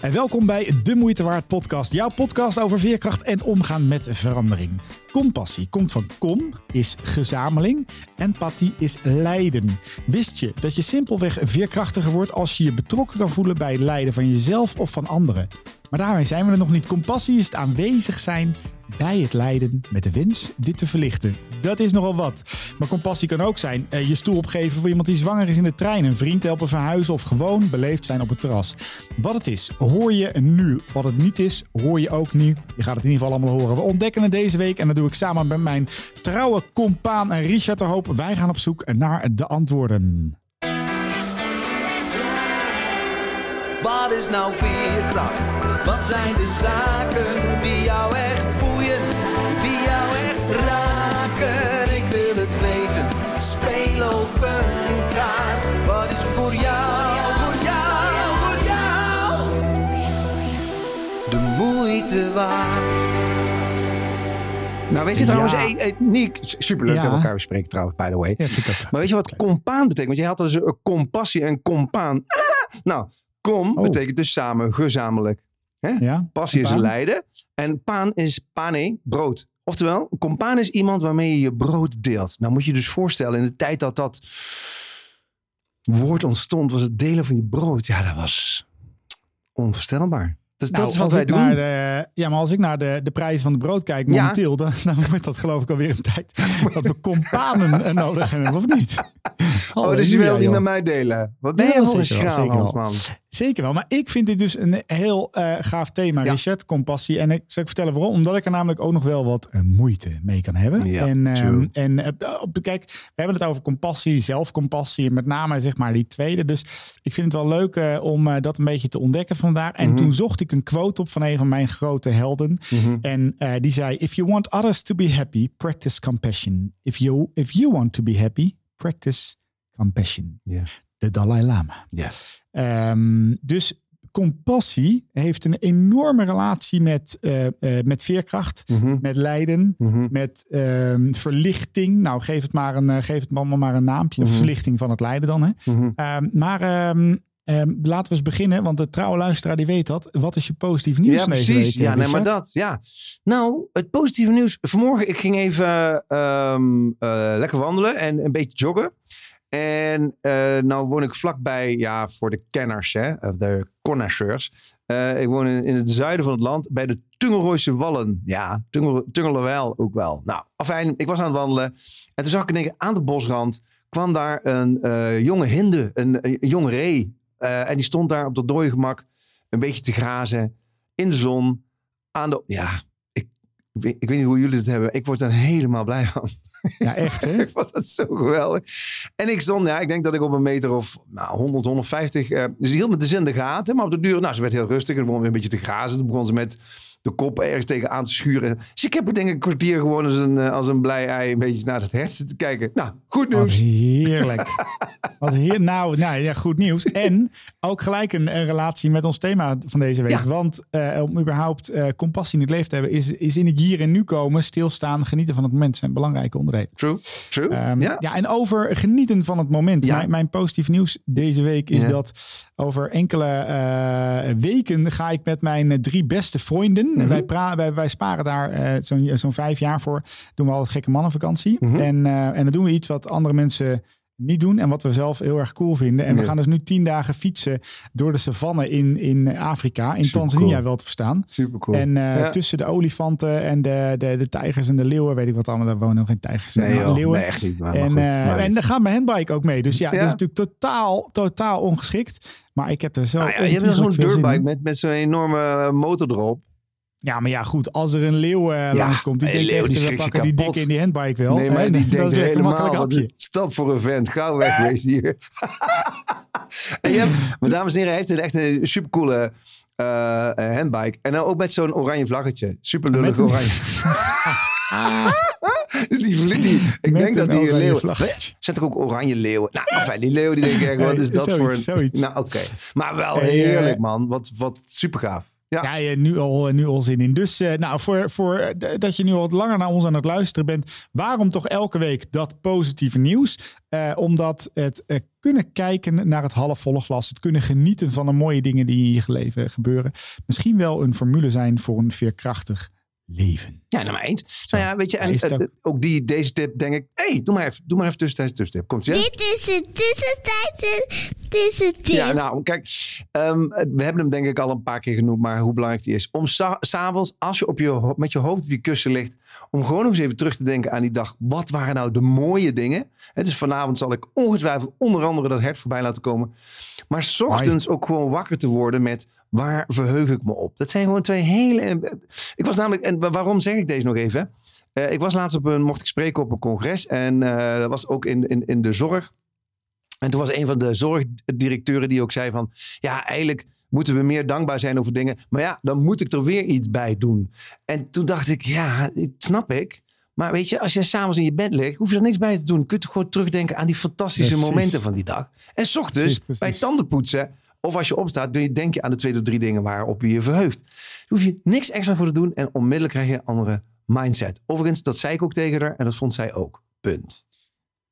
En welkom bij De Moeite Waard podcast. Jouw podcast over veerkracht en omgaan met verandering. Compassie komt van kom, is gezameling. Empathie is lijden. Wist je dat je simpelweg veerkrachtiger wordt als je je betrokken kan voelen bij het lijden van jezelf of van anderen? Maar daarmee zijn we er nog niet. Compassie is het aanwezig zijn bij het lijden met de wens dit te verlichten. Dat is nogal wat. Maar compassie kan ook zijn eh, je stoel opgeven voor iemand die zwanger is in de trein, een vriend helpen verhuizen of gewoon beleefd zijn op het terras. Wat het is, hoor je nu. Wat het niet is, hoor je ook nu. Je gaat het in ieder geval allemaal horen. We ontdekken het deze week en dat doe ik samen met mijn trouwe compaan Richard de Hoop. Wij gaan op zoek naar de antwoorden. Wat is nou veerkracht? Wat zijn de zaken die jou echt boeien? Die jou echt raken? Ik wil het weten. Speel op een kaart. Wat is voor jou, voor jou, voor jou? De moeite waard. Nou, weet je trouwens, Ja. superleuk Ja. dat we elkaar weer spreken trouwens, by the way. Ja. Maar weet je wat compaan betekent? Want jij had dus een compassie en compaan. Ah! Nou, com Oh. betekent dus samen, gezamenlijk. Ja, Passie is lijden. En paan is pane, brood. Oftewel, een compaan is iemand waarmee je je brood deelt. Nou moet je je dus voorstellen, in de tijd dat dat woord ontstond, was het delen van je brood. Ja, dat was onvoorstelbaar. Dus Nou, dat is wat als wij doen. De, ja, maar als ik naar de, de prijzen van de brood kijk Ja. momenteel, dan, dan wordt dat geloof ik alweer een tijd dat we companen eh, nodig hebben, of niet? Oh, dus je wil die met mij delen. Wat ben Ja, je voor een schraal, zeker wel. Hansman? Zeker wel, maar ik vind dit dus een heel eh, gaaf thema, Ja. Richard, compassie. En ik zal ik vertellen waarom. Omdat ik er namelijk ook nog wel wat eh, moeite mee kan hebben. Ja, en ehm, en eh, kijk, we hebben het over compassie, zelfcompassie en met name zeg maar die tweede. Dus ik vind het wel leuk om dat een beetje te ontdekken vandaar. En Mhm. toen zocht ik een quote op van een van mijn grote helden. Mhm. En die zei: If you want others to be happy, practice compassion. If you, if you want to be happy, practice compassion. De Dalai Lama. Ja. Ehm, dus compassie heeft een enorme relatie met, eh, eh, met veerkracht, Mhm. met lijden, Mhm. met ehm, verlichting. Nou, geef het maar een, eh, geef het allemaal maar een naampje. Mhm. Verlichting van het lijden dan. Hè? Ehm, maar laten we eens beginnen, want de trouwe luisteraar die weet dat. Wat is je positief nieuws Ja, deze precies. week? Ja, nee, maar dat. Ja. Nou, het positieve nieuws. Vanmorgen, ik ging even lekker wandelen en een beetje joggen. En eh nou woon ik vlakbij, ja, voor de kenners, hè, of de connoisseurs. Eh, ik woon in, het zuiden van het land, bij de Tungelrooise Wallen. Ja, Tungel, Tungelerwijl ook wel. Nou, afijn, ik was aan het wandelen. En toen zag ik in aan de bosrand, kwam daar een eh, jonge hinde, een, jonge ree. En die stond daar op dat dode gemak een beetje te grazen in de zon. Aan de, ja, ik, weet, ik weet niet hoe jullie het hebben. Ik word er helemaal blij van. Ja, echt hè? ik vond het zo geweldig. En ik stond, ja, ik denk dat ik op een meter of nou, 100, 150. eh, dus hield met de zin in de gaten. Maar op de duur, nou, ze werd heel rustig. En begon weer een beetje te grazen. Toen begon ze met de kop ergens tegenaan te schuren. Dus ik heb er denk ik een kwartier gewoon als een, eh, als een blij ei een beetje naar het hersen te kijken. Nou, goed Wat nieuws. heerlijk. Wat heer, nou, nou ja, goed nieuws. En ook gelijk een, een relatie met ons thema van deze week. Ja. Want eh, om überhaupt eh, compassie in het leven te hebben, is, is in het hier en nu komen, stilstaan, genieten van het moment zijn belangrijke onderdelen. True, true. Ehm, ja. ja. en over genieten van het moment. Ja. Mijn, mijn positief nieuws deze week is Ja. dat over enkele eh, weken ga ik met mijn drie beste vrienden. Mhm. wij, pra- wij, wij sparen daar eh, zo'n zo'n vijf jaar voor. Doen we altijd gekke mannenvakantie. Mhm. En, eh, en dan doen we iets wat andere mensen niet doen en wat we zelf heel erg cool vinden. En we gaan dus nu tien dagen fietsen door de savanne in, in Afrika, in Super Tanzania cool. wel te verstaan. Super cool. En eh, Ja. tussen de olifanten en de, de, de tijgers en de leeuwen, weet ik wat allemaal, daar wonen nog geen tijgers en nee, leeuwen. nee, echt niet. Maar, En, maar eh, goed, maar en daar gaat mijn handbike ook mee. Dus ja, Ja. dat is natuurlijk totaal, totaal ongeschikt. Maar ik heb er zo ja, je hebt zo'n dirtbike met, met zo'n enorme motor erop. Ja, maar ja, goed. Als er een leeuw eh, langskomt, die een denkt leeuw, echt, die we pakken die dikke in die handbike wel. nee, maar hè? die dat denkt helemaal, wat is dat voor een vent? Gauw wegwezen hier. en je hebt, dames en heren, hij heeft een echt een supercoole eh, eh, handbike. En dan ook met zo'n oranje vlaggetje. Super lullig oranje. dus die, die, ik Met denk dat die leeuw... Zet er ook oranje leeuwen. Nou, enfin, die leeuwen die denken echt, wat is dat Zoiets, voor een... zoiets. Nou, oké. Maar wel Hey, heerlijk, eh, man. Wat, wat super gaaf. Ja. ja nu, al, nu al zin in. Dus eh, nou, voor, voor eh, dat je nu al wat langer naar ons aan het luisteren bent. Waarom toch elke week dat positieve nieuws? Eh, omdat het eh, kunnen kijken naar het halfvolle glas. Het kunnen genieten van de mooie dingen die in je leven gebeuren. Misschien wel een formule zijn voor een veerkrachtig leven. Ja, nou maar eens. Nou ja, weet je, en Is het eh, ook- die, deze tip denk ik, hé, hey, doe maar even, doe maar even tussentijds een tussentip. Komt ie, hè? Dit is het tussentijdse tussentip. Ja, nou, kijk, ehm, we hebben hem denk ik al een paar keer genoemd, maar hoe belangrijk die is. Om sa- s'avonds, als je, op je met je hoofd op je kussen ligt, om gewoon nog eens even terug te denken aan die dag. Wat waren nou de mooie dingen? Het dus vanavond zal ik ongetwijfeld onder andere dat hert voorbij laten komen. Maar 's ochtends ook gewoon wakker te worden met waar verheug ik me op? Dat zijn gewoon twee hele... Ik was namelijk, en waarom zeg ik deze nog even? Eh, ik was laatst op een, mocht ik spreken op een congres en eh, dat was ook in, in, in de zorg. En toen was een van de zorgdirecteuren die ook zei van... Ja, eigenlijk moeten we meer dankbaar zijn over dingen. Maar ja, dan moet ik er weer iets bij doen. En toen dacht ik, ja, dat snap ik. Maar weet je, als je s'avonds in je bed ligt... hoef je er niks bij te doen. Kun je gewoon terugdenken aan die fantastische Precies. momenten van die dag. En 's ochtends Precies, precies. bij tandenpoetsen... of als je opstaat, denk je aan de twee tot drie dingen waarop je je verheugt. Daar hoef je niks extra voor te doen. En onmiddellijk krijg je een andere mindset. Overigens, dat zei ik ook tegen haar. En dat vond zij ook. Punt.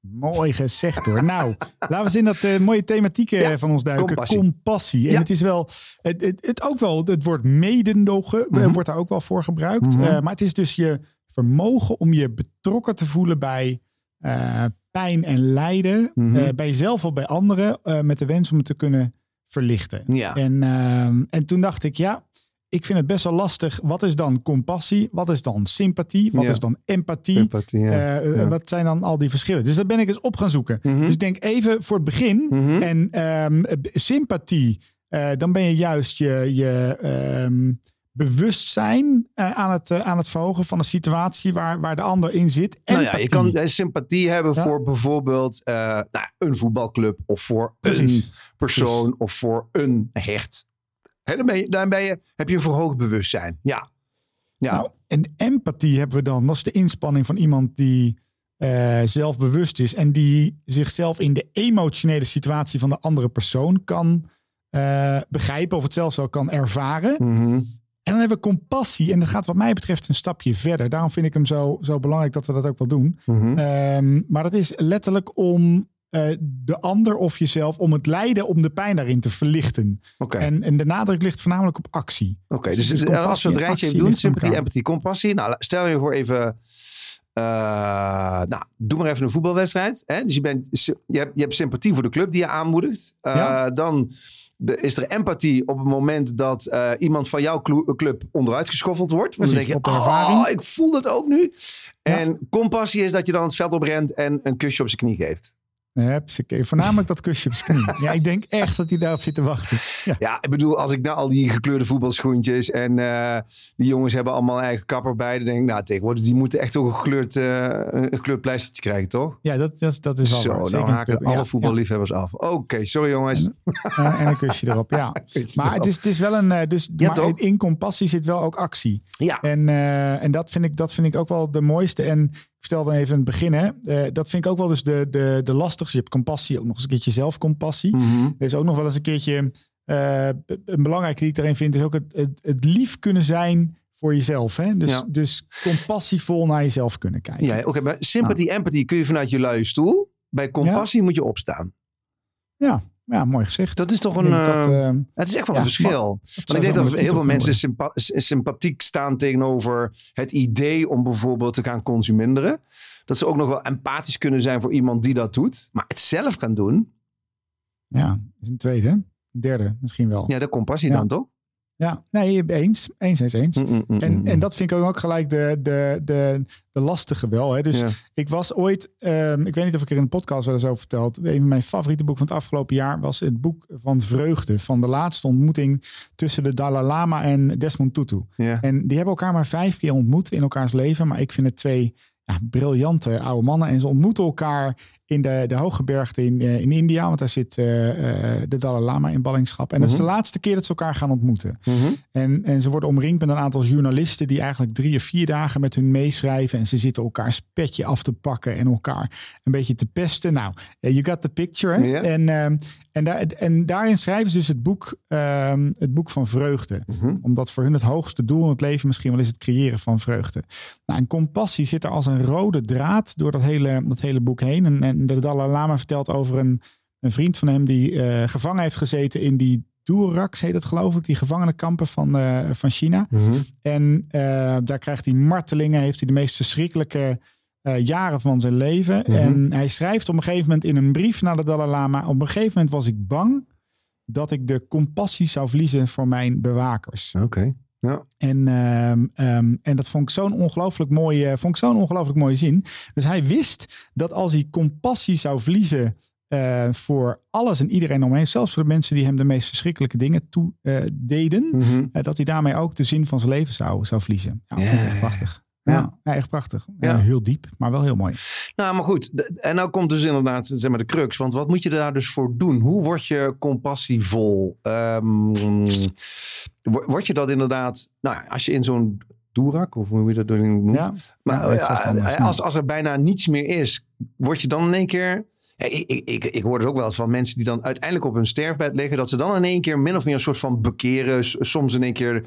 Mooi gezegd hoor. Nou, laten we eens in dat eh, mooie thematiek eh, Ja, van ons duiken. compassie. Compassie. En Ja. het is wel, het, het, het ook wel, het woord mededogen eh, Mhm. wordt daar ook wel voor gebruikt. Mhm. Maar het is dus je vermogen om je betrokken te voelen bij pijn en lijden. Mhm. bij jezelf of bij anderen. met de wens om het te kunnen verlichten. Ja. En, ehm, en toen dacht ik, ja, ik vind het best wel lastig. Wat is dan compassie? Wat is dan sympathie? Wat Ja. is dan empathie? Empathie, ja. Eh, eh, Ja. Wat zijn dan al die verschillen? Dus dat ben ik eens op gaan zoeken. Mhm. Dus ik denk even voor het begin. Mhm. En ehm, sympathie, eh, dan ben je juist je, je ehm, bewustzijn eh, aan, het, eh, aan het verhogen van de situatie waar, waar de ander in zit. Nou ja, je Empathie. kan eh, sympathie hebben Ja. voor bijvoorbeeld nou, een voetbalclub of voor Precies. een persoon of voor een hecht. Hè, dan ben je, dan ben je, heb je een verhoogd bewustzijn. Ja. Ja. Nou, en empathie hebben we dan. Dat is de inspanning van iemand die zelfbewust is en die zichzelf in de emotionele situatie van de andere persoon kan begrijpen of het zelfs wel kan ervaren. Mhm. En dan hebben we compassie. En dat gaat wat mij betreft een stapje verder. Daarom vind ik hem zo, zo belangrijk dat we dat ook wel doen. Mhm. Ehm, maar dat is letterlijk om eh, de ander of jezelf, om het lijden, om de pijn daarin te verlichten. En, en de nadruk ligt voornamelijk op actie. Oké, dus dus, dus als we het rijtje even doen, sympathie, empathie, compassie. Nou, stel je voor even, eh, nou, doe maar even een voetbalwedstrijd. Hè? Dus je, bent, je, hebt, je hebt sympathie voor de club die je aanmoedigt. Eh, Ja. Dan de- is er empathie op het moment dat eh, iemand van jouw club onderuit geschoffeld wordt. Want dan denk je, oh, ik voel dat ook nu. Ja. En compassie is dat je dan het veld oprent en een kusje op zijn knie geeft. Hupsakee. Voornamelijk dat kusje op zijn knie. Ja, ik denk echt dat hij daarop zit te wachten. Ja. Ja, ik bedoel, als ik naar al die gekleurde voetbalschoentjes en eh, die jongens hebben allemaal een eigen kapper bij, dan denk ik, nou, tegenwoordig, die moeten echt ook een gekleurd, eh, een gekleurd pleistertje krijgen, toch? Ja, dat, dat, is- dat is wel Zo, waar. dan haken alle Ja, voetballiefhebbers af. Oké, sorry jongens. ja. En een kusje erop, ja. Maar het is, het is wel een... eh, Dus, Ja, maar in compassie zit wel ook actie. Ja, En, eh, en dat, vind ik, dat vind ik ook wel de mooiste. En vertelde even in het begin, hè, eh, dat vind ik ook wel dus de, de, de lastigste. Je hebt compassie, ook nog eens een keertje zelfcompassie. Mhm. Er is ook nog wel eens een keertje, eh, een belangrijke die ik daarin vind, is ook het, het, het lief kunnen zijn voor jezelf. Hè? Dus, Ja. dus compassievol naar jezelf kunnen kijken. ja oké, maar sympathie, empathie kun je vanuit je luie stoel. Bij compassie moet je opstaan. Ja, ja, mooi gezegd. Dat is toch een... dat, eh, eh, het is echt wel ja, een verschil. Want ik denk dat heel veel mensen sympa- s- sympathiek staan tegenover het idee om bijvoorbeeld te gaan consumeren. Dat ze ook nog wel empathisch kunnen zijn voor iemand die dat doet. Maar het zelf gaan doen, Ja, is een tweede. Een derde misschien wel. Ja, ja, de compassie dan toch? Nee, eens. Eens, eens, eens. Mm, mm, mm, En, mm. en dat vind ik ook gelijk de, de, de, de lastige wel. Hè? Dus Ja. ik was ooit, ehm, ik weet niet of ik er in de podcast wel eens over verteld. Een van mijn favoriete boeken van het afgelopen jaar was het boek van Vreugde. Van de laatste ontmoeting tussen de Dalai Lama en Desmond Tutu. Ja. En die hebben elkaar maar vijf keer ontmoet in elkaars leven. Maar ik vind het twee ja, briljante oude mannen. En ze ontmoeten elkaar in de, de hooggebergte in, eh, in India. Want daar zit eh, eh, de Dalai Lama in ballingschap. En dat is de Mhm. laatste keer dat ze elkaar gaan ontmoeten. Mhm. En, en ze worden omringd met een aantal journalisten die eigenlijk drie of vier dagen met hun meeschrijven. En ze zitten elkaars petje af te pakken en elkaar een beetje te pesten. Nou, you got the picture. En, ehm, en, daar, en daarin schrijven ze dus het boek, ehm, het boek van vreugde. Mhm. Omdat voor hun het hoogste doel in het leven misschien wel is het creëren van vreugde. Nou, en compassie zit er als een rode draad door dat hele, dat hele boek heen. En, en de Dalai Lama vertelt over een, een vriend van hem die eh, gevangen heeft gezeten in die Doeraks, heet het geloof ik, die gevangenenkampen van, eh, van China. Mhm. En eh, daar krijgt hij martelingen, heeft hij de meest verschrikkelijke jaren van zijn leven. Mhm. En hij schrijft op een gegeven moment in een brief naar de Dalai Lama: Op een gegeven moment was ik bang dat ik de compassie zou verliezen voor mijn bewakers. Oké. Ja. En, ehm, ehm, en dat vond ik zo'n ongelooflijk mooie, vond ik zo'n ongelooflijk mooie zin. Dus hij wist dat als hij compassie zou verliezen eh, voor alles en iedereen omheen, zelfs voor de mensen die hem de meest verschrikkelijke dingen toe eh, deden, Mhm. eh, dat hij daarmee ook de zin van zijn leven zou, zou verliezen. Ja, dat vond ik echt prachtig. Ja. Echt prachtig. Ja, heel diep, maar wel heel mooi. Nou, maar goed. En nou komt dus inderdaad zeg maar, de crux. Want wat moet je daar dus voor doen? Hoe word je compassievol? Ehm, wo- word je dat inderdaad... Nou, als je in zo'n doerak, of hoe je dat noemt. Ja, maar ja, eh, anders. als, als er bijna niets meer is, word je dan in één keer... Ja, ik, ik, ik, hoor dus ook wel eens van mensen die dan uiteindelijk op hun sterfbed liggen... dat ze dan in één keer min of meer een soort van bekeren. Soms in één keer...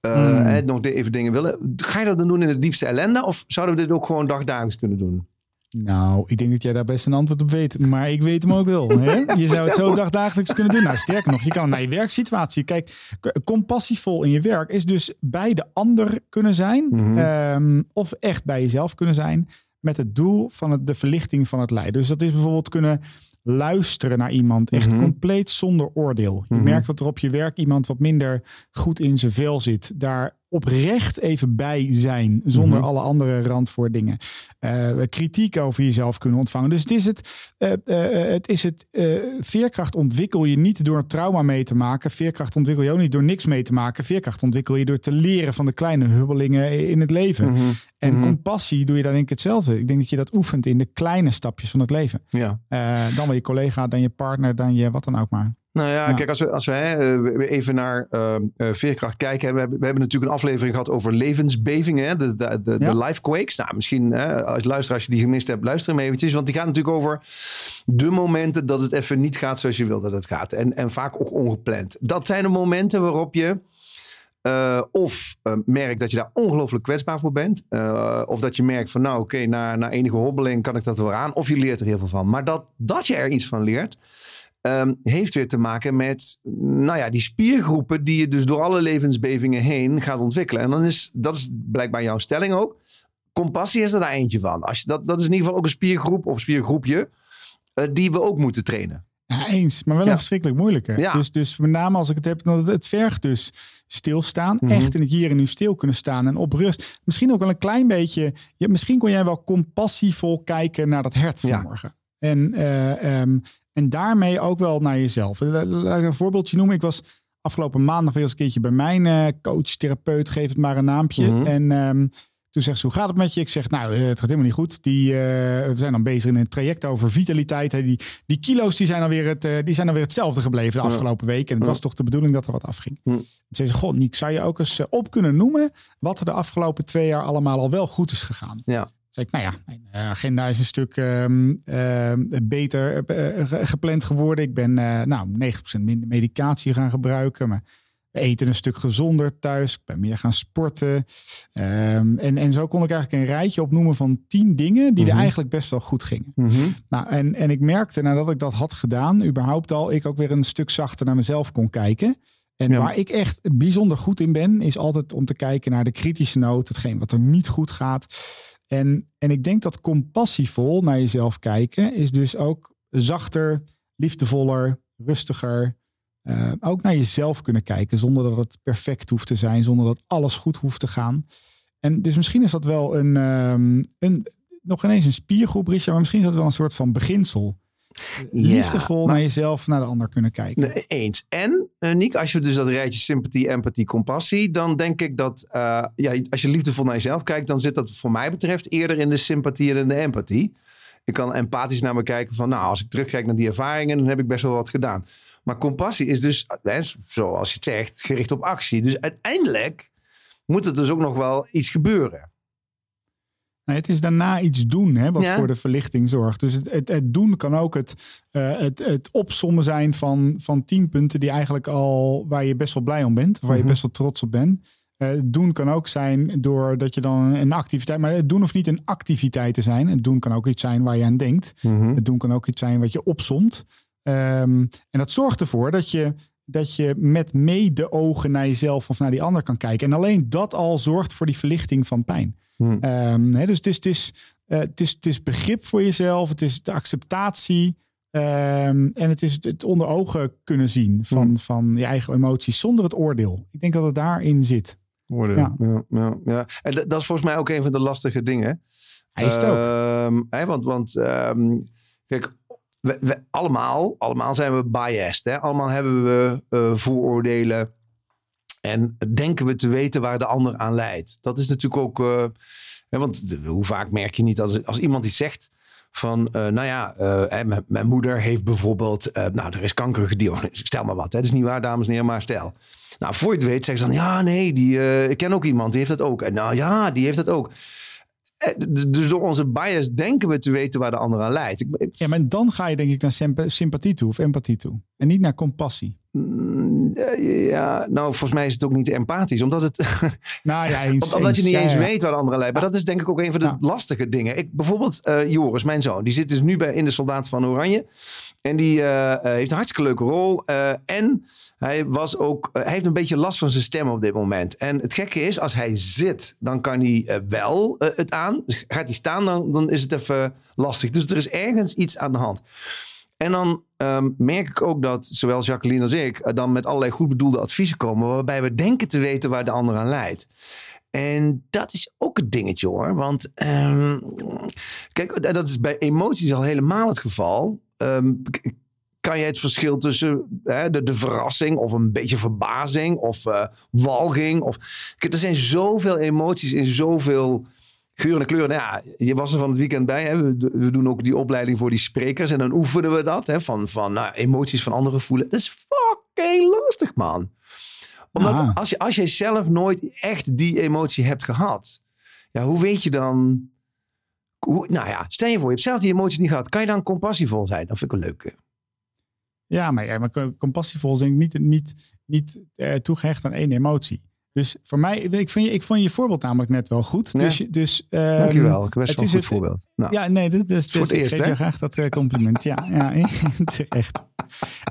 hè, nog even dingen willen. Ga je dat dan doen in de diepste ellende? Of zouden we dit ook gewoon dagdagelijks kunnen doen? Nou, ik denk dat jij daar best een antwoord op weet. Maar ik weet hem ook wel. Hè? Je zou het zo dagdagelijks kunnen doen. Nou, sterker nog, je kan naar je werksituatie. Kijk, compassievol in je werk is dus bij de ander kunnen zijn. Mhm. ehm, of echt bij jezelf kunnen zijn. Met het doel van het, de verlichting van het lijden. Dus dat is bijvoorbeeld kunnen luisteren naar iemand. Echt Mhm. compleet zonder oordeel. Je Mhm. merkt dat er op je werk iemand wat minder goed in zijn vel zit. Daar oprecht even bij zijn. Zonder Mhm. alle andere randvoordingen. Eh, kritiek over jezelf kunnen ontvangen. Dus het is het, eh, eh, het, is het veerkracht ontwikkel je niet door trauma mee te maken. Veerkracht ontwikkel je ook niet door niks mee te maken. Veerkracht ontwikkel je door te leren van de kleine hubbelingen in het leven. Mhm. En Mhm. compassie doe je dan denk ik hetzelfde. Ik denk dat je dat oefent in de kleine stapjes van het leven. Ja. Dan wel je collega, dan je partner, dan je wat dan ook maar. Nou ja, kijk, als we, als we hè, even naar eh, eh, veerkracht kijken. We hebben, we hebben natuurlijk een aflevering gehad over levensbevingen. Hè, de, de, de, Ja. de life quakes. Nou, misschien hè, als luisteraar, als je die gemist hebt, luister hem eventjes. Want die gaat natuurlijk over de momenten dat het even niet gaat zoals je wil dat het gaat. En, en vaak ook ongepland. Dat zijn de momenten waarop je... eh, of eh, merkt dat je daar ongelooflijk kwetsbaar voor bent. of dat je merkt van nou oké, na, na enige hobbeling kan ik dat wel aan. Of je leert er heel veel van. Maar dat, dat je er iets van leert, ehm, heeft weer te maken met nou ja, die spiergroepen die je dus door alle levensbevingen heen gaat ontwikkelen. En dan is dat is blijkbaar jouw stelling ook. Compassie is er daar eentje van. Als je, dat, dat is in ieder geval ook een spiergroep of spiergroepje eh, die we ook moeten trainen. Ja, eens, maar wel Ja. een verschrikkelijk moeilijke. Ja. Dus, dus met name als ik het heb, het, vergt dus stilstaan. Mhm. Echt in het hier en nu stil kunnen staan en op rust. Misschien ook wel een klein beetje, misschien kon jij wel compassievol kijken naar dat hert vanmorgen. En, eh, ehm, en daarmee ook wel naar jezelf. La- Laat ik een voorbeeldje noemen. Ik was afgelopen maandag weer eens een keertje bij mijn eh, coach, therapeut, geef het maar een naampje. Mhm. En ehm, toen zegt ze, hoe gaat het met je? Ik zeg, nou, eh, het gaat helemaal niet goed. Die, eh, we zijn dan bezig in een traject over vitaliteit. Hè. Die, die kilo's die zijn, alweer het, eh, die zijn alweer hetzelfde gebleven de Ja. afgelopen week. En het Ja. was toch de bedoeling dat er wat afging. Zei ze, god Niek, zou je ook eens eh, op kunnen noemen... wat er de afgelopen twee jaar allemaal al wel goed is gegaan? Ja. Zei ik, nou ja, mijn eh, agenda is een stuk ehm, ehm, beter eh, ge- gepland geworden. Ik ben eh, nou 90% minder medicatie gaan gebruiken. Maar we eten een stuk gezonder thuis. Ik ben meer gaan sporten. Ehm, en, en zo kon ik eigenlijk een rijtje opnoemen van tien dingen die Mhm. er eigenlijk best wel goed gingen. Nou, en, en ik merkte nadat ik dat had gedaan, überhaupt al, ik ook weer een stuk zachter naar mezelf kon kijken. En Ja. waar ik echt bijzonder goed in ben, is altijd om te kijken naar de kritische noot, hetgeen wat er niet goed gaat. En, en ik denk dat compassievol naar jezelf kijken is dus ook zachter, liefdevoller, rustiger. eh, ook naar jezelf kunnen kijken zonder dat het perfect hoeft te zijn, zonder dat alles goed hoeft te gaan. En dus misschien is dat wel een, ehm, een nog ineens een spiergroep, Richard, maar misschien is dat wel een soort van beginsel. Liefdevol maar- naar jezelf, naar de ander kunnen kijken. Nee, eens. En, eh Niek, als je dus dat rijtje sympathie, empathie, compassie, dan denk ik dat eh, ja, als je liefdevol naar jezelf kijkt, dan zit dat voor mij betreft eerder in de sympathie en in de empathie. Ik kan empathisch naar me kijken van, nou, als ik terugkijk naar die ervaringen, dan heb ik best wel wat gedaan. Maar compassie is dus, zoals je het zegt, gericht op actie. Dus uiteindelijk moet er dus ook nog wel iets gebeuren. Nee, het is daarna iets doen hè, wat Ja. voor de verlichting zorgt. Dus het, het, het doen kan ook het, eh, het, het opsommen zijn van, van tien punten die eigenlijk al waar je best wel blij om bent, waar je Mhm. best wel trots op bent. Eh, het doen kan ook zijn doordat je dan een activiteit, maar het doen hoeft niet een activiteit te zijn. Het doen kan ook iets zijn waar je aan denkt. Het doen kan ook iets zijn wat je opsomt. Ehm, en dat zorgt ervoor dat je, dat je met mede ogen naar jezelf of naar die ander kan kijken. En alleen dat al zorgt voor die verlichting van pijn. Hmm. Ehm, dus het is, het, is, eh, het, is, het is begrip voor jezelf, het is de acceptatie. ehm, en het is het, onder ogen kunnen zien van, Hmm. van je eigen emoties zonder het oordeel. Ik denk dat het daarin zit. Worden. Ja. Ja. Ja, ja, En dat is volgens mij ook een van de lastige dingen. Hij is het ook. Ehm, want want kijk, we, we- allemaal, allemaal zijn we biased. Hè? Allemaal hebben we eh, vooroordelen. En denken we te weten waar de ander aan leidt. Dat is natuurlijk ook. eh, hè, want hoe vaak merk je niet als, als iemand iets zegt. Van, eh, nou ja, eh, mijn, mijn moeder heeft bijvoorbeeld, nou, er is kanker gediagnosticeerd. Stel maar wat, hè. dat is niet waar, dames en heren, maar stel. Nou, voor je het weet zeggen ze dan, ja, nee, die, ik ken ook iemand, die heeft dat ook. En nou ja, die heeft dat ook. Dus door onze bias denken we te weten waar de ander aan leidt. Ik, ik- Ja, maar dan ga je denk ik naar sympa- sympathie toe of empathie toe. En niet naar compassie. Eh, ja, nou, volgens mij is het ook niet empathisch, omdat het. Nou ja, eens, Omdat je niet Ja, eens ja. weet waar de andere leidt. Maar dat is denk ik ook een van de lastige dingen. Ik, bijvoorbeeld eh, Joris, mijn zoon. Die zit dus nu bij, in de Soldaat van Oranje. En die eh, heeft een hartstikke leuke rol. En hij, was ook, hij heeft een beetje last van zijn stem op dit moment. En het gekke is, als hij zit, dan kan hij wel het aan. Dus gaat hij staan, dan, dan is het even lastig. Dus er is ergens iets aan de hand. En dan ehm, merk ik ook dat zowel Jacqueline als ik eh, dan met allerlei goed bedoelde adviezen komen. Waarbij we denken te weten waar de ander aan leidt. En dat is ook een dingetje hoor. Want ehm, kijk, eh, dat is bij emoties al helemaal het geval. Ehm, kan je het verschil tussen hè, de, de verrassing of een beetje verbazing of eh, walging. Of, er zijn zoveel emoties in zoveel geuren en kleuren. Nou ja, je was er van het weekend bij. Hè? We, we doen ook die opleiding voor die sprekers. En dan oefenen we dat. Hè? Van, van nou, emoties van anderen voelen. Dat is fucking lastig, man. Omdat Ah. als, je, als je zelf nooit echt die emotie hebt gehad. Ja, hoe weet je dan... Hoe, nou ja, stel je voor, je hebt zelf die emotie niet gehad. Kan je dan compassievol zijn? Dat vind ik een leuke. Ja, maar, ja, maar co- compassievol is denk ik niet, niet, niet eh, toegehecht aan één emotie. Dus voor mij, ik, vind je, ik vond je voorbeeld namelijk net wel goed. Ja. Dus, dus, ehm, Dankjewel. Ik best het wel een goed het- voorbeeld. Nou, Ja, nee, dat is voor dus, het ik eerst, geef hè? je graag dat eh, compliment. Ja, ja, terecht.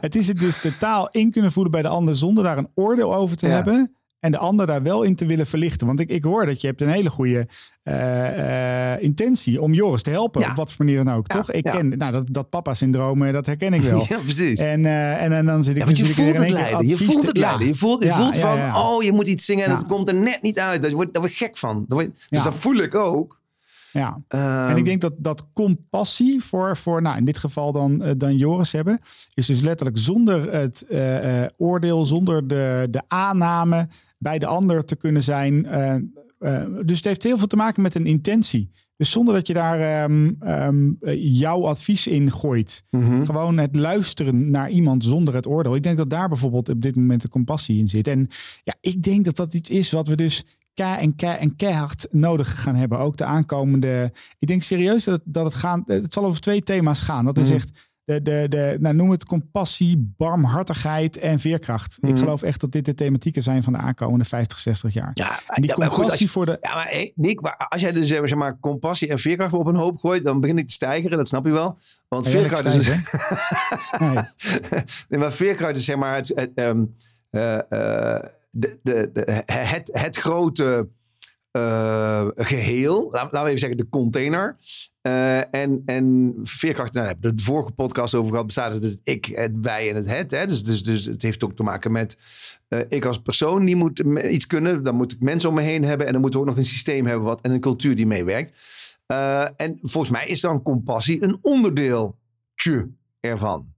Het is het dus totaal in kunnen voelen bij de ander zonder daar een oordeel over te Ja. hebben. En de ander daar wel in te willen verlichten. Want ik, ik hoor dat je hebt een hele goede eh, eh, intentie om Joris te helpen. Ja. Op wat voor manier dan ook, Ja, toch? Ik ja. ken nou, dat, dat papa-syndroom, eh, dat herken ik wel. ja precies. En, en, en dan zit ik Ja, want je voelt in het lijden. Je voelt het ja. lijden. Je voelt, je Ja, voelt ja, van, oh, je moet iets zingen en het komt er net niet uit. Daar word, daar word je gek van. Word dus dat voel ik ook. Ja. Ehm, En ik denk dat, dat compassie voor, voor nou in dit geval dan, dan Joris hebben, is dus letterlijk zonder het oordeel, zonder de, de aanname bij de ander te kunnen zijn. eh, eh, dus het heeft heel veel te maken met een intentie. Dus zonder dat je daar ehm, ehm, eh, jouw advies in gooit. mhm. Gewoon het luisteren naar iemand zonder het oordeel. Ik denk dat daar bijvoorbeeld op dit moment de compassie in zit. En ja, ik denk dat dat iets is wat we dus en en keihard nodig gaan hebben. Ook de aankomende. Ik denk serieus dat het, dat het gaan. Het zal over twee thema's gaan. Dat is Mhm. echt. De, de, de, nou, noem het compassie, barmhartigheid en veerkracht. Mhm. Ik geloof echt dat dit de thematieken zijn van de aankomende 50, 60 jaar. Ja, En die ja, compassie goed, als je, voor de. ja, maar hey, Nick, maar als jij dus zeg maar, zeg maar compassie en veerkracht op een hoop gooit, dan begin ik te stijgeren. Dat snap je wel. Want Ja, veerkracht is... Nee. nee, maar veerkracht is zeg maar het, het, ehm, eh, eh, de, de, de, het, het grote eh, geheel. Laten we even zeggen de container. Eh, en, en veerkracht, nou, hebben we de vorige podcast over gehad, bestaat uit het ik, het wij en het het. Hè? Dus, dus, dus het heeft ook te maken met eh, ik als persoon, die moet iets kunnen. Dan moet ik mensen om me heen hebben. En dan moeten we ook nog een systeem hebben wat, en een cultuur die meewerkt. En volgens mij is dan compassie een onderdeel ervan.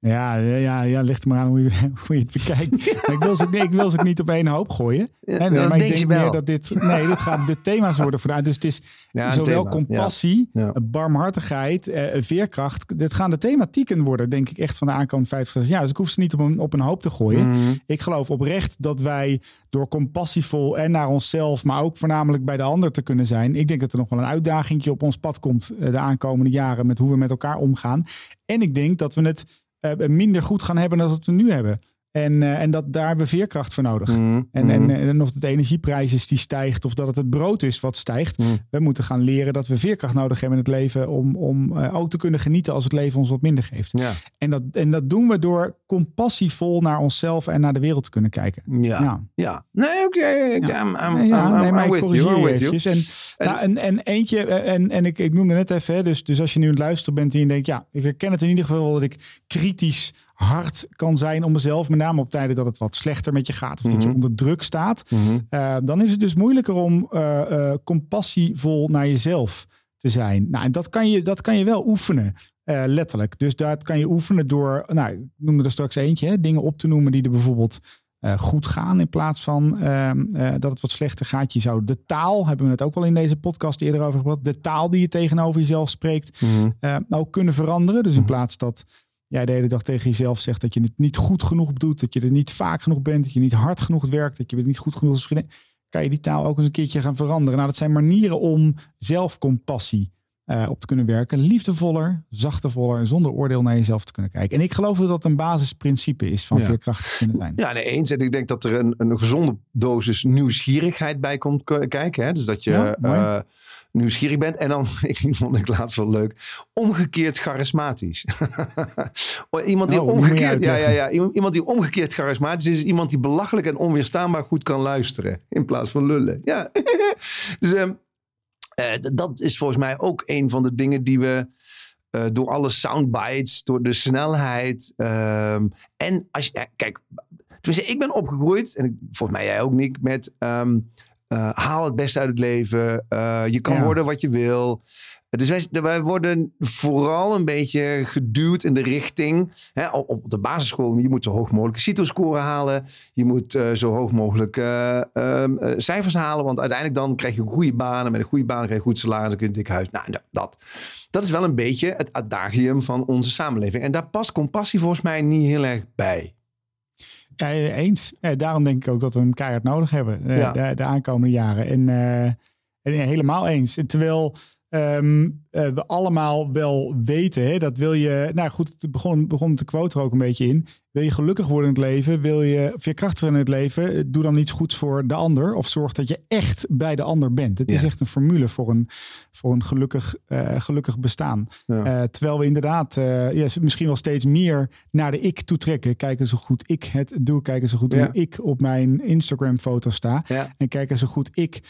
Ja, ja, ja, ligt er maar aan hoe je, hoe je het bekijkt. Ik, wil ze, ik wil ze niet op één hoop gooien. Nee, maar ik denk meer dat dit... Nee, dit gaat de thema's worden vandaag. Dus het is Ja, zowel thema, compassie, Ja. barmhartigheid, eh, veerkracht. Dit gaan de thematieken worden, denk ik, echt van de aankomende 50 60 jaar. Dus ik hoef ze niet op een, op een hoop te gooien. Mhm. Ik geloof oprecht dat wij door compassievol en naar onszelf, maar ook voornamelijk bij de ander te kunnen zijn. Ik denk dat er nog wel een uitdaging op ons pad komt eh, de aankomende jaren met hoe we met elkaar omgaan. En ik denk dat we het eh, minder goed gaan hebben dan dat we nu hebben. En, eh, en dat daar hebben we veerkracht voor nodig. Mhm. En, en, Mhm. en of het de energieprijs is die stijgt of dat het het brood is wat stijgt. Mm. We moeten gaan leren dat we veerkracht nodig hebben in het leven om, om eh, ook te kunnen genieten als het leven ons wat minder geeft. Ja. En dat, en dat doen we door compassievol naar onszelf en naar de wereld te kunnen kijken. Ja. Ja. ja. Nee, oké. ik- Ja. I'm, I'm, Nee, ja, I'm, I'm, nee, maar I'm ik you. corrigeer. En, En- nou, en, en eentje, eh, en, en ik, ik noemde net even, hè, dus, dus als je nu aan het luisteren bent en je denkt, ja, ik herken het in ieder geval dat ik kritisch hard kan zijn om mezelf, met name op tijden dat het wat slechter met je gaat of dat je Mhm. onder druk staat, Mhm. eh, dan is het dus moeilijker om eh, compassievol naar jezelf te zijn. Nou, en dat kan je, dat kan je wel oefenen. letterlijk. Dus dat kan je oefenen door, nou, ik noemde er straks eentje, hè, dingen op te noemen die er bijvoorbeeld goed gaan in plaats van ehm, eh, dat het wat slechter gaat. Je zou de taal, hebben we het ook wel in deze podcast eerder over gehad, de taal die je tegenover jezelf spreekt, Mhm. eh, ook kunnen veranderen. Dus in plaats dat jij de hele dag tegen jezelf zegt dat je het niet goed genoeg doet, dat je er niet vaak genoeg bent, dat je niet hard genoeg werkt, dat je het niet goed genoeg als vriendin, kan je die taal ook eens een keertje gaan veranderen. Nou, dat zijn manieren om zelfcompassie eh, op te kunnen werken. Liefdevoller, zachtevoller, zonder oordeel naar jezelf te kunnen kijken. En ik geloof dat dat een basisprincipe is van Ja. veerkrachtig kunnen zijn. Ja, nee, eens. En ik denk dat er een, een gezonde dosis nieuwsgierigheid bij komt kijken. Hè? Dus dat je Ja, eh, nieuwsgierig bent. En dan, ik vond ik laatst wel leuk, omgekeerd charismatisch. iemand die Oh, die moet je omgekeerd, ja, ja, ja, iemand iemand die omgekeerd charismatisch is, is iemand die belachelijk en onweerstaanbaar goed kan luisteren. In plaats van lullen. Ja. dus ehm, eh, dat is volgens mij ook een van de dingen die we eh, door alle soundbites, door de snelheid. ehm, en als je, ja, kijk, ik ben opgegroeid, en volgens mij jij ook, Nick, met ehm, eh, haal het beste uit het leven. eh, je kan Ja. worden wat je wil. Dus wij, wij worden vooral een beetje geduwd in de richting. Hè, op, op de basisschool, je moet zo hoog mogelijk CITO-score halen. Je moet eh, zo hoog mogelijk eh, ehm, eh, cijfers halen. Want uiteindelijk dan krijg je een goede baan. En met een goede baan krijg je goed salaris. Dan kun je een dik huis. Nou, dat- dat. Dat is wel een beetje het adagium van onze samenleving. En daar past compassie volgens mij niet heel erg bij. Ja, eens. Ja, daarom denk ik ook dat we hem keihard nodig hebben eh, Ja. de, de aankomende jaren. En, eh, en helemaal eens. En terwijl ehm, eh, we allemaal wel weten, hè, dat wil je... Nou goed, het begon, begon de quote er ook een beetje in. Wil je gelukkig worden in het leven? Wil je veerkrachtig in het leven? eh, Doe dan iets goeds voor de ander. Of zorg dat je echt bij de ander bent. Het is echt een formule voor een, voor een gelukkig, eh, gelukkig bestaan. Ja. Terwijl we inderdaad ja, misschien wel steeds meer naar de ik toe trekken. Kijken zo goed ik het doe. Kijken zo goed Ja. hoe ik op mijn Instagram foto sta. En kijken zo goed ik.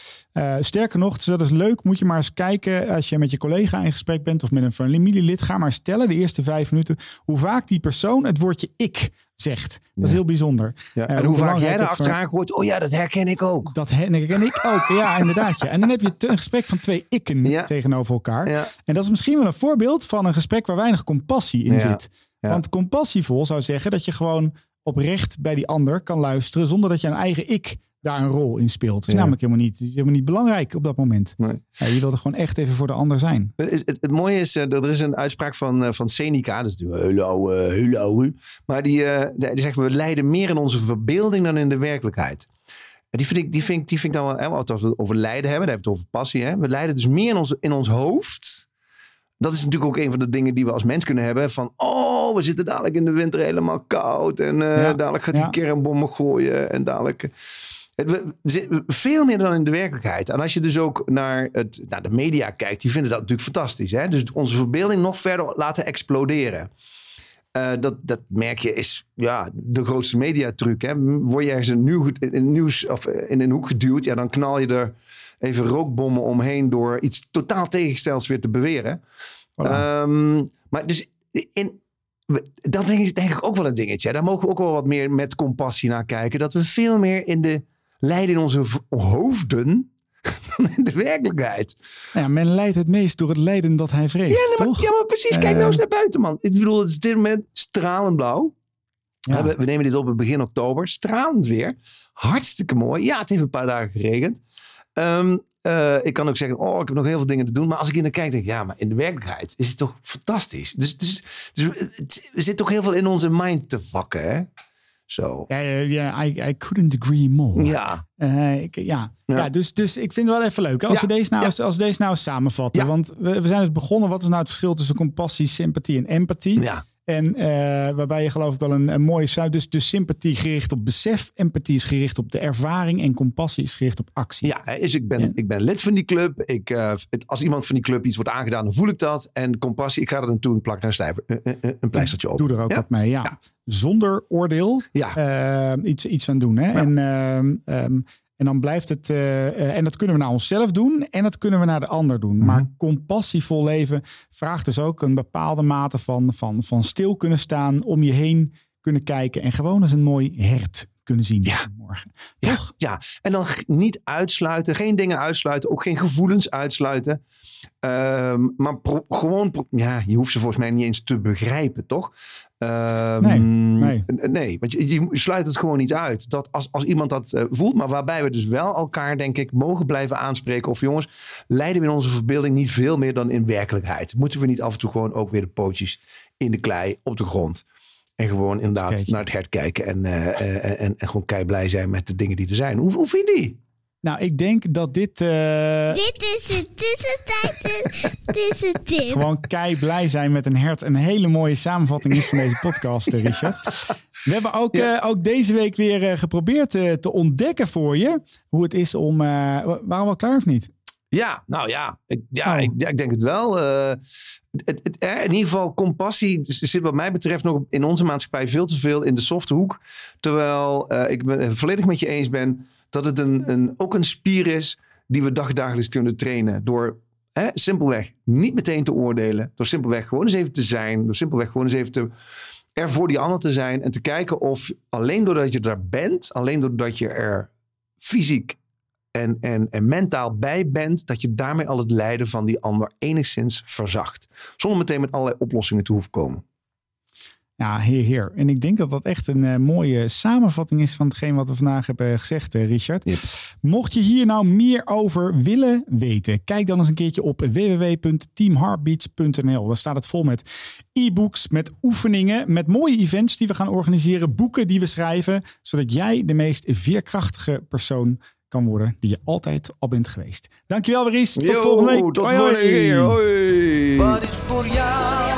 Sterker nog, het is leuk. Moet je maar eens kijken als je met je collega in gesprek bent. Of met een familielid. Ga maar stellen de eerste vijf minuten. Hoe vaak die persoon het woordje ik zegt. Dat is heel bijzonder. Ja. Eh, en hoe vaak jij daar voor- achteraan gooit, oh ja, dat herken ik ook. Dat he- en ik ook. Ja, inderdaad. Ja. En dan heb je te- een gesprek van twee ikken Ja. tegenover elkaar. Ja. En dat is misschien wel een voorbeeld van een gesprek waar weinig compassie in Ja. zit. Ja. Want compassievol zou zeggen dat je gewoon oprecht bij die ander kan luisteren zonder dat je een eigen ik daar een rol in speelt. Dat is Ja. namelijk helemaal niet, helemaal niet belangrijk op dat moment. Nee. Ja, je wilde gewoon echt even voor de ander zijn. Het, het, het mooie is, eh, dat er is een uitspraak van, eh, van Seneca, dat is natuurlijk hele oude, hele oude, maar die, eh, die zegt, we lijden meer in onze verbeelding dan in de werkelijkheid. En die vind ik, die vind, ik- die vind ik dan wel, als we het over lijden hebben, dan hebben we het over passie. Hè? We lijden dus meer in ons, in ons hoofd. Dat is natuurlijk ook een van de dingen die we als mens kunnen hebben. Van, oh, we zitten dadelijk in de winter helemaal koud. En eh, Ja, dadelijk gaat ja. die kernbommen gooien. En dadelijk... veel meer dan in de werkelijkheid. En als je dus ook naar, het, naar de media kijkt, die vinden dat natuurlijk fantastisch. Hè? Dus onze verbeelding nog verder laten exploderen. Eh, dat, dat merk je is ja, de grootste mediatruc. Hè? Word je ergens in, nieuw, in, nieuws of eh, in een hoek geduwd, ja, dan knal je er even rookbommen omheen door iets totaal tegengestels weer te beweren. Voilà. Ehm, maar dus in, dat denk ik, denk ik ook wel een dingetje. Daar mogen we ook wel wat meer met compassie naar kijken. Dat we veel meer in de lijden in onze hoofden dan in de werkelijkheid. Nou ja, men leidt het meest door het lijden dat hij vreest, Ja, nee, maar, toch? ja, maar precies. Kijk nou Eh. eens naar buiten, man. Ik bedoel, het is dit moment stralend blauw. Ja. We, we nemen dit op in begin oktober. Stralend weer. Hartstikke mooi. Ja, het heeft een paar dagen geregend. Ehm, eh, ik kan ook zeggen, oh, ik heb nog heel veel dingen te doen. Maar als ik hier naar kijk, denk ik, ja, maar in de werkelijkheid is het toch fantastisch. Dus, dus, dus het, er zit toch heel veel in onze mind te vakken, hè? Zo. Ja, ja, I, I couldn't agree more. Ja. Eh, ik, ja. Ja. Ja. dus, dus ik vind het wel even leuk. Als, Ja, we, deze nou, als we deze nou samenvatten. Want we, we zijn dus begonnen. Wat is nou het verschil tussen compassie, sympathie en empathie? Ja. En eh, waarbij je geloof ik wel een, een mooie sluit. Dus, dus sympathie gericht op besef. Empathie is gericht op de ervaring. En compassie is gericht op actie. Ja, hè, dus ik ben, Ja. ik ben lid van die club. Ik, eh, het- als iemand van die club iets wordt aangedaan, dan voel ik dat. En compassie, ik ga er naartoe en plak er een, stijver, een, pleistertje op. Doe er ook Ja. wat mee, ja. Ja. Zonder oordeel Ja. eh, iets, iets aan doen. Hè? En, ehm, ehm, en dan blijft het... eh, eh, en dat kunnen we naar onszelf doen en dat kunnen we naar de ander doen. Maar Mhm. compassievol leven vraagt dus ook een bepaalde mate van, van, van stil kunnen staan, om je heen kunnen kijken en gewoon eens een mooi hert kunnen zien Ja. morgen. Ja, Toch? Ja, en dan niet uitsluiten, geen dingen uitsluiten, ook geen gevoelens uitsluiten. Ehm, maar pro- gewoon, pro- ja, je hoeft ze volgens mij niet eens te begrijpen, toch? Ehm, Nee, nee. Nee, want je, je sluit het gewoon niet uit. Dat als, als iemand dat eh, voelt, maar waarbij we dus wel elkaar, denk ik, mogen blijven aanspreken. Of jongens, leiden we in onze verbeelding niet veel meer dan in werkelijkheid? Moeten we niet af en toe gewoon ook weer de pootjes in de klei op de grond? En gewoon inderdaad naar het hert kijken en, eh, eh, en, en gewoon kei blij zijn met de dingen die er zijn. Hoe, hoe vind je die? Nou, ik denk dat dit eh, Dit is het tussentijdje. Dit is het gewoon kei blij zijn met een hert een hele mooie samenvatting is van deze podcast, Richard. We hebben ook, Ja. eh, ook deze week weer eh, geprobeerd eh, te ontdekken voor je hoe het is om. eh waren we al klaar of niet? Ja, nou ja, ik, ja, Oh. ik, ja, ik denk het wel. Eh, het, het, eh, in ieder geval, compassie zit wat mij betreft nog in onze maatschappij veel te veel in de softe hoek. Terwijl eh, ik ben volledig met je eens ben dat het een, een, ook een spier is die we dagdagelijks kunnen trainen. Door hè, simpelweg niet meteen te oordelen. Door simpelweg gewoon eens even te zijn. Door simpelweg gewoon eens even te, er voor die ander te zijn. En te kijken of alleen doordat je daar bent, alleen doordat je er fysiek en, en, en mentaal bij bent, dat je daarmee al het lijden van die ander enigszins verzacht. Zonder meteen met allerlei oplossingen te hoeven komen. Ja, heer, heer. En ik denk dat dat echt een eh, mooie samenvatting is van hetgeen wat we vandaag hebben gezegd, eh, Richard. Mocht je hier nou meer over willen weten, kijk dan eens een keertje op www.teamheartbeats.nl. Daar staat het vol met e-books, met oefeningen, met mooie events die we gaan organiseren, boeken die we schrijven, zodat jij de meest veerkrachtige persoon kan worden die je altijd al bent geweest. Dankjewel, Ries. Tot Yo, volgende week. Tot Hoi, volgende hoi. keer. Hoi. Wat is voor jou,